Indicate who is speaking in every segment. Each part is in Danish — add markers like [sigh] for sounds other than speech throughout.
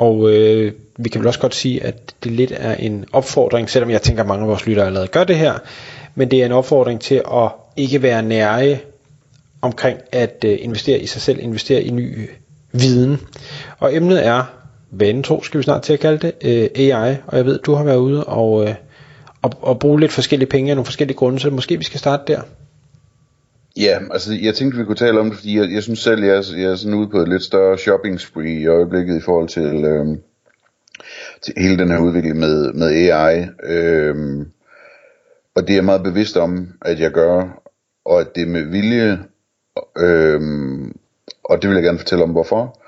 Speaker 1: Og øh, vi kan vel også godt sige, at det lidt er en opfordring, selvom jeg tænker, at mange af vores lyttere allerede gør det her, men det er en opfordring til at ikke være nære omkring at øh, investere i sig selv, investere i ny viden. Og emnet er, vanen tro skal vi snart til at kalde det, øh, AI, og jeg ved, du har været ude og, øh, og, og bruge lidt forskellige penge af nogle forskellige grunde, så måske vi skal starte der.
Speaker 2: Ja, altså jeg tænkte, vi kunne tale om det, fordi jeg, jeg synes selv, jeg er, jeg er sådan ude på et lidt større shopping spree i øjeblikket i forhold til, øh, til hele den her udvikling med, med AI. Øh, og det er jeg meget bevidst om, at jeg gør, og at det er med vilje, øh, og det vil jeg gerne fortælle om, hvorfor.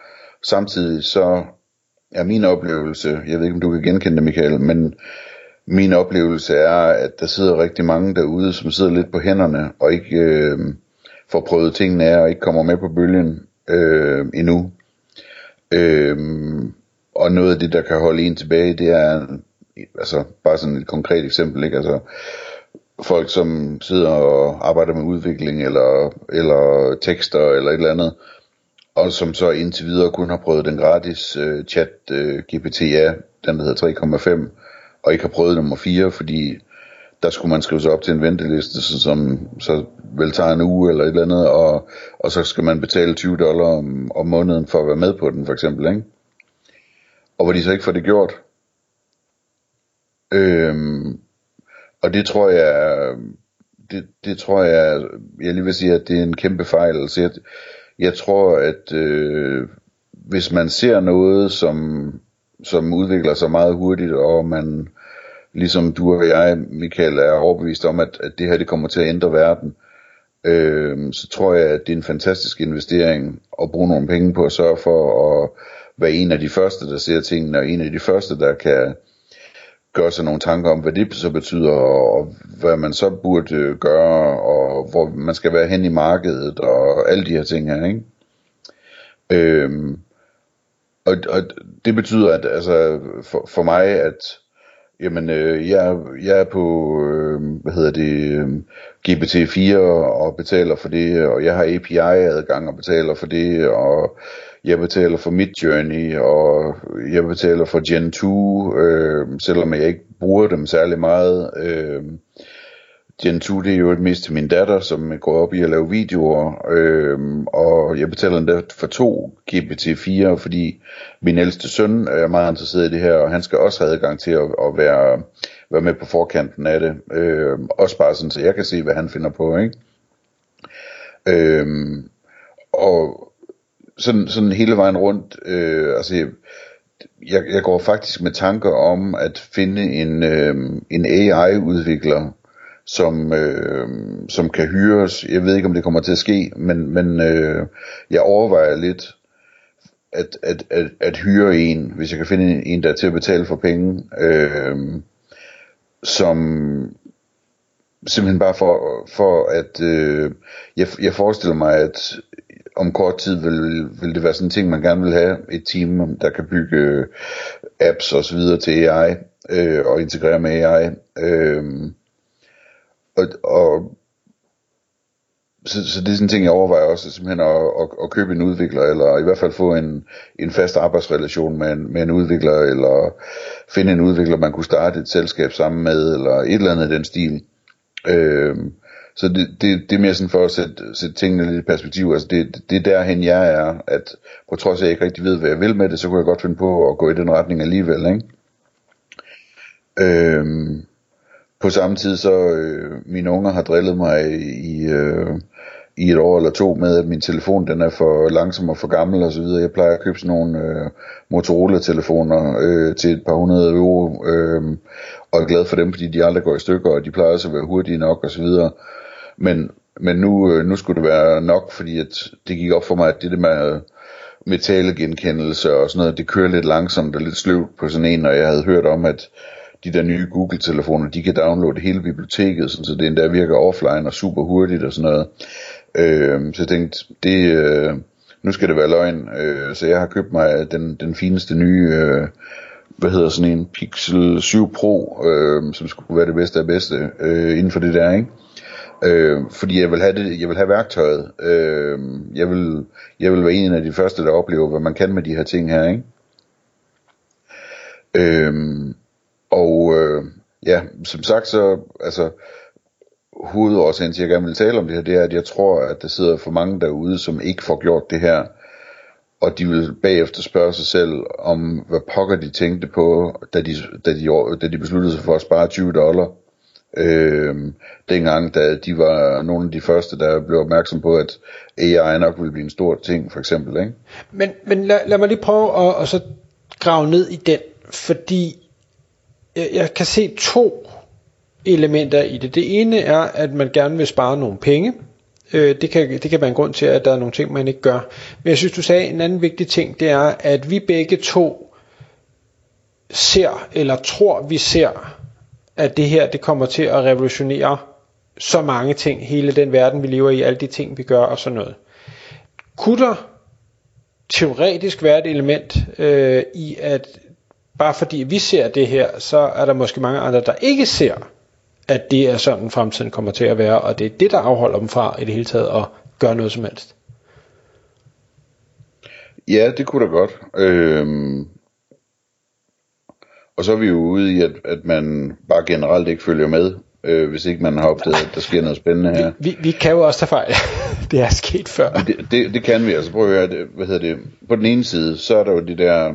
Speaker 2: Samtidig så er min oplevelse, jeg ved ikke, om du kan genkende det, Michael, men min oplevelse er, at der sidder rigtig mange derude, som sidder lidt på hænderne, og ikke øh, får prøvet tingene af, og ikke kommer med på bølgen øh, endnu. Øh, og noget af det, der kan holde en tilbage, det er, altså bare sådan et konkret eksempel, ikke? Altså, folk, som sidder og arbejder med udvikling, eller, eller tekster, eller et eller andet, og som så indtil videre kun har prøvet den gratis øh, chat øh, GPT, ja, den der hedder 3,5, og ikke har prøvet nummer 4, fordi der skulle man skrive sig op til en venteliste, som så vel tager en uge eller et eller andet, og, og så skal man betale 20 dollar om, om måneden for at være med på den, for eksempel, ikke? Og hvor de så ikke får det gjort. Øhm, og det tror jeg, det, det tror jeg, jeg lige vil sige, at det er en kæmpe fejl. Altså jeg, jeg tror, at øh, hvis man ser noget, som som udvikler sig meget hurtigt, og man, ligesom du og jeg, Michael, er overbevist om, at, at det her det kommer til at ændre verden, øh, så tror jeg, at det er en fantastisk investering at bruge nogle penge på at sørge for at være en af de første, der ser tingene, og en af de første, der kan gøre sig nogle tanker om, hvad det så betyder, og hvad man så burde øh, gøre, og hvor man skal være hen i markedet, og alle de her ting her, ikke? Øhm, og, og det betyder, at altså, for, for mig, at jamen, øh, jeg, jeg er på, øh, hvad hedder det, øh, GPT-4 og betaler for det, og jeg har API-adgang og betaler for det, og jeg betaler for mit journey, og jeg betaler for Gen 2, øh, selvom jeg ikke bruger dem særlig meget. Øh, Gen 2 det er jo et mest til min datter, som går op i at lave videoer, øhm, og jeg betaler endda for to GPT-4, fordi min ældste søn er meget interesseret i det her, og han skal også have adgang til at, at være, være med på forkanten af det. Øhm, også bare sådan, så jeg kan se, hvad han finder på, ikke? Øhm, og sådan, sådan hele vejen rundt, øh, altså jeg, jeg går faktisk med tanker om at finde en, øh, en AI-udvikler, som, øh, som kan hyres. Jeg ved ikke, om det kommer til at ske, men, men øh, jeg overvejer lidt at, at, at, at hyre en, hvis jeg kan finde en, en der er til at betale for penge, øh, som simpelthen bare for, for at øh, jeg, jeg forestiller mig, at om kort tid vil, vil det være sådan en ting, man gerne vil have, et team, der kan bygge apps og så videre til AI, øh, og integrere med AI. Øh, og, og så, så det er sådan en ting, jeg overvejer også, simpelthen at, at, at købe en udvikler, eller i hvert fald få en, en fast arbejdsrelation med en, med en udvikler, eller finde en udvikler, man kunne starte et selskab sammen med, eller et eller andet i den stil. Øh, så det, det, det er mere sådan for at sætte, sætte tingene lidt i perspektiv. Altså det, det er derhen jeg er, at på trods af at jeg ikke rigtig ved, hvad jeg vil med det, så kunne jeg godt finde på at gå i den retning alligevel. Ikke? Øh, på samme tid så øh, mine unger har drillet mig i, øh, i et år eller to med, at min telefon den er for langsom og for gammel og så videre. Jeg plejer at købe sådan nogle øh, Motorola-telefoner øh, til et par hundrede euro, øh, og er glad for dem, fordi de aldrig går i stykker, og de plejer også at være hurtige nok og så videre. Men, men nu, øh, nu skulle det være nok, fordi at det gik op for mig, at det der med øh, med talegenkendelse og sådan noget, det kører lidt langsomt og lidt sløvt på sådan en, og jeg havde hørt om, at de der nye Google-telefoner, de kan downloade hele biblioteket, sådan, så det endda virker offline og super hurtigt og sådan noget. Øh, så jeg tænkte, det, øh, nu skal det være løgn, øh, så jeg har købt mig den, den fineste nye, øh, hvad hedder sådan en Pixel 7 Pro, øh, som skulle være det bedste af bedste øh, inden for det der, ikke? Øh, fordi jeg vil have det, jeg vil have værktøjet. Øh, jeg vil, jeg vil være en af de første, der oplever, hvad man kan med de her ting her, ikke? Øh, og øh, ja, som sagt så, altså, hovedårsagen til, at jeg gerne vil tale om det her, det er, at jeg tror, at der sidder for mange derude, som ikke får gjort det her, og de vil bagefter spørge sig selv om, hvad pokker de tænkte på, da de, da de, da de besluttede sig for at spare 20 dollar. Øh, dengang, da de var nogle af de første, der blev opmærksom på, at AI nok ville blive en stor ting, for eksempel. Ikke?
Speaker 1: Men, men lad, lad mig lige prøve at, at så grave ned i den, fordi jeg, jeg kan se to elementer i det. Det ene er, at man gerne vil spare nogle penge. Øh, det, kan, det kan være en grund til, at der er nogle ting, man ikke gør. Men jeg synes, du sagde en anden vigtig ting, det er, at vi begge to ser, eller tror, vi ser, at det her, det kommer til at revolutionere så mange ting, hele den verden, vi lever i, alle de ting, vi gør og sådan noget. Kunne der teoretisk være et element øh, i, at bare fordi vi ser det her, så er der måske mange andre, der ikke ser, at det er sådan fremtiden kommer til at være, og det er det, der afholder dem fra i det hele taget at gøre noget som helst.
Speaker 2: Ja, det kunne da godt. Øhm, og så er vi jo ude i, at, at man bare generelt ikke følger med, øh, hvis ikke man har opdaget, at der sker noget spændende her.
Speaker 1: Vi, vi, vi kan jo også tage fejl. [laughs] det er sket før.
Speaker 2: Det, det, det kan vi. Altså prøv at høre, det, hvad hedder det? På den ene side, så er der jo det der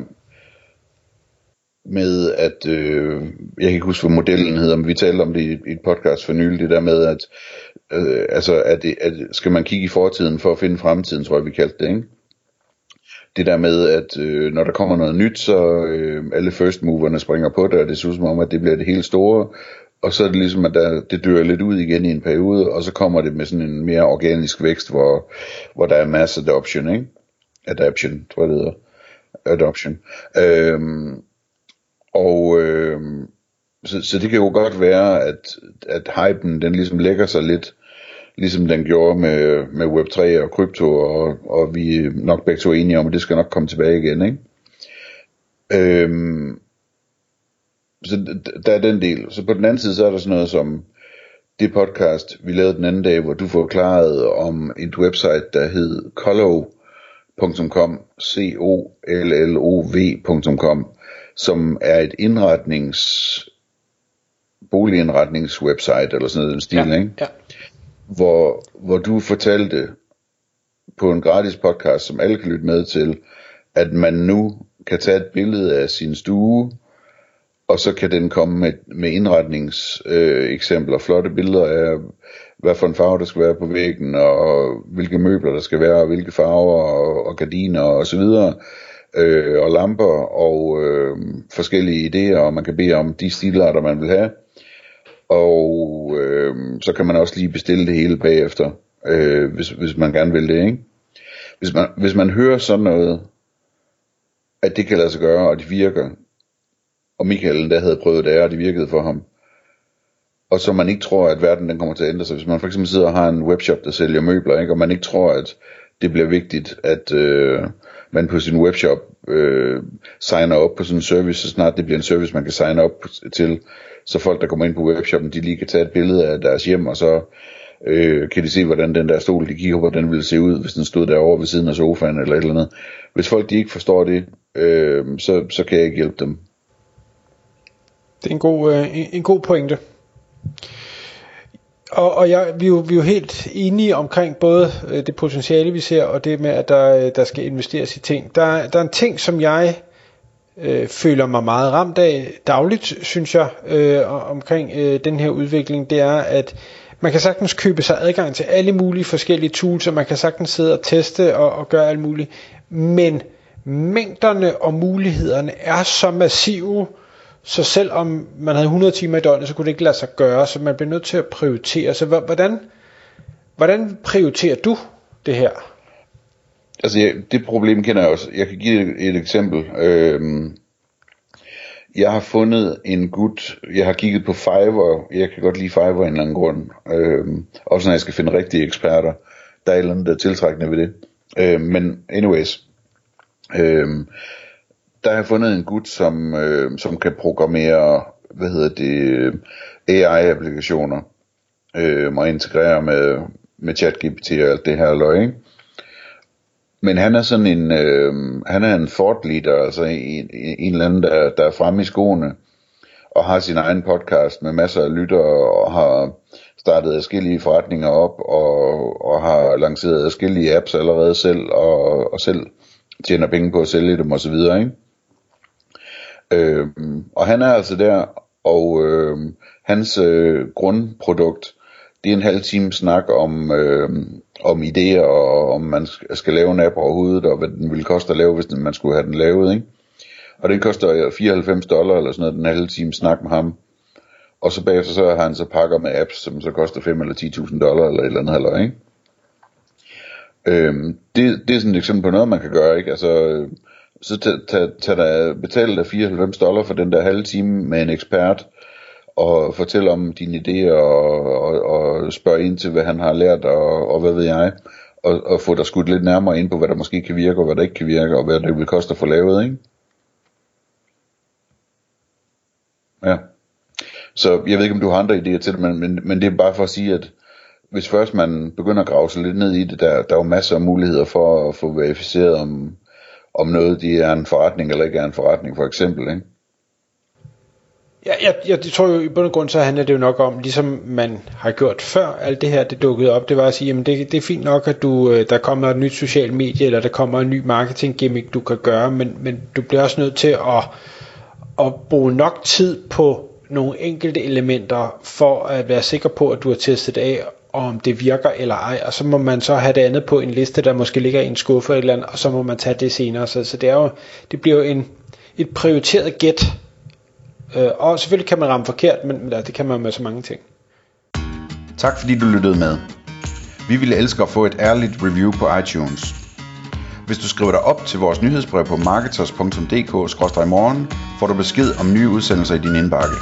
Speaker 2: med, at øh, jeg kan ikke huske, hvad modellen hedder, men vi talte om det i, i et podcast for nylig, det der med, at øh, altså, at, det, at skal man kigge i fortiden for at finde fremtiden, tror jeg, vi kaldte det, ikke? Det der med, at øh, når der kommer noget nyt, så øh, alle first moverne springer på det, og det synes som om, at det bliver det helt store, og så er det ligesom, at der, det dør lidt ud igen i en periode, og så kommer det med sådan en mere organisk vækst, hvor, hvor der er mass adoption, ikke? Adaption, tror jeg det hedder. Adoption. Øhm, og øh, så, så det kan jo godt være, at, at hypen den ligesom lægger sig lidt, ligesom den gjorde med, med Web3 og krypto, og, og vi er nok begge to enige om, at det skal nok komme tilbage igen, ikke? Øhm, så der er den del. Så på den anden side, så er der sådan noget som det podcast, vi lavede den anden dag, hvor du forklarede om et website, der hed collo.com, c o l l o v.com, som er et indretnings boligindretningswebsite eller sådan noget den stil,
Speaker 1: ja,
Speaker 2: ikke?
Speaker 1: Ja.
Speaker 2: Hvor, hvor du fortalte på en gratis podcast, som alle kan lytte med til, at man nu kan tage et billede af sin stue, og så kan den komme med, med indretningseksempler, øh, flotte billeder af, hvad for en farve der skal være på væggen, og hvilke møbler der skal være, og hvilke farver, og, og gardiner, og så videre øh, og lamper og øh, forskellige idéer, og man kan bede om de stilarter, man vil have. Og øh, så kan man også lige bestille det hele bagefter, øh, hvis, hvis man gerne vil det, ikke? Hvis man, hvis man hører sådan noget, at det kan lade sig gøre, og det virker, og Michael der havde prøvet det, og det virkede for ham, og så man ikke tror, at verden den kommer til at ændre sig. Hvis man for eksempel sidder og har en webshop, der sælger møbler, ikke? og man ikke tror, at det bliver vigtigt, at øh, man på sin webshop øh, signer op på sådan en service, så snart det bliver en service, man kan signe op til, så folk, der kommer ind på webshoppen, de lige kan tage et billede af deres hjem, og så øh, kan de se, hvordan den der stol, de kigger på, den ville se ud, hvis den stod derovre ved siden af sofaen, eller et eller andet. Hvis folk de ikke forstår det, øh, så, så kan jeg ikke hjælpe dem.
Speaker 1: Det er en god, øh, en, en god pointe. Og, og jeg, vi, er jo, vi er jo helt enige omkring både øh, det potentiale, vi ser, og det med, at der, øh, der skal investeres i ting. Der, der er en ting, som jeg øh, føler mig meget ramt af dagligt, synes jeg, øh, omkring øh, den her udvikling, det er, at man kan sagtens købe sig adgang til alle mulige forskellige tools, og man kan sagtens sidde og teste og, og gøre alt muligt. Men mængderne og mulighederne er så massive, så selvom man havde 100 timer i døgnet, så kunne det ikke lade sig gøre, så man bliver nødt til at prioritere. Så hvordan, hvordan prioriterer du det her?
Speaker 2: altså jeg, det problem kender jeg også. Jeg kan give et, et eksempel. Øhm, jeg har fundet en gut, jeg har kigget på Fiverr, jeg kan godt lide Fiverr af en eller anden grund, øhm, også når jeg skal finde rigtige eksperter, der er et eller andet der er tiltrækkende ved det. Øhm, men anyways, øhm, der har jeg fundet en gut, som, øh, som kan programmere, hvad hedder det, AI-applikationer, øh, og integrere med, med ChatGPT og alt det her løg, ikke? Men han er sådan en, øh, han er en thought leader, altså en, en eller anden, der, der er fremme i skoene, og har sin egen podcast med masser af lyttere, og har startet forskellige forretninger op, og, og har lanceret forskellige apps allerede selv, og, og selv tjener penge på at sælge dem osv., ikke? Øh, og han er altså der, og øh, hans øh, grundprodukt, det er en halv time snak om, øh, om idéer, og om man skal lave en app overhovedet, og hvad den ville koste at lave, hvis man skulle have den lavet, ikke? Og det koster 94 dollar eller sådan noget, den halve time snak med ham. Og så bagefter så har han så pakker med apps, som så koster 5 eller 10.000 dollar eller et eller andet halvøj, ikke? Øhm, det, det er sådan et eksempel på noget, man kan gøre, ikke? Altså, så tager der, betaler der 94 dollar for den der halve time med en ekspert, og fortæller om dine idéer, og, og, og spørge ind til, hvad han har lært, og, og hvad ved jeg, og, og få dig skudt lidt nærmere ind på, hvad der måske kan virke, og hvad der ikke kan virke, og hvad det vil koste at få lavet, ikke? Ja. Så jeg ved ikke, om du har andre idéer til det, men, men, men det er bare for at sige, at hvis først man begynder at grave sig lidt ned i det, der, der er jo masser af muligheder for at få verificeret, om, om noget de er en forretning eller ikke er en forretning, for eksempel, ikke?
Speaker 1: Ja, jeg, jeg, jeg tror jo i bund og grund så handler det jo nok om, ligesom man har gjort før alt det her, det dukkede op, det var at sige, jamen det, det er fint nok, at du, øh, der kommer et nyt socialt medie, eller der kommer en ny marketing gimmick, du kan gøre, men, men du bliver også nødt til at, at bruge nok tid på nogle enkelte elementer, for at være sikker på, at du har testet af, om det virker eller ej, og så må man så have det andet på en liste, der måske ligger i en skuffe eller andet, og så må man tage det senere, så, så det, er jo, det bliver jo en, et prioriteret gæt, Øh, og selvfølgelig kan man ramme forkert, men ja, det kan man med så mange ting.
Speaker 2: Tak fordi du lyttede med. Vi ville elske at få et ærligt review på iTunes. Hvis du skriver dig op til vores nyhedsbrev på marketers.dk-morgen, får du besked om nye udsendelser i din indbakke.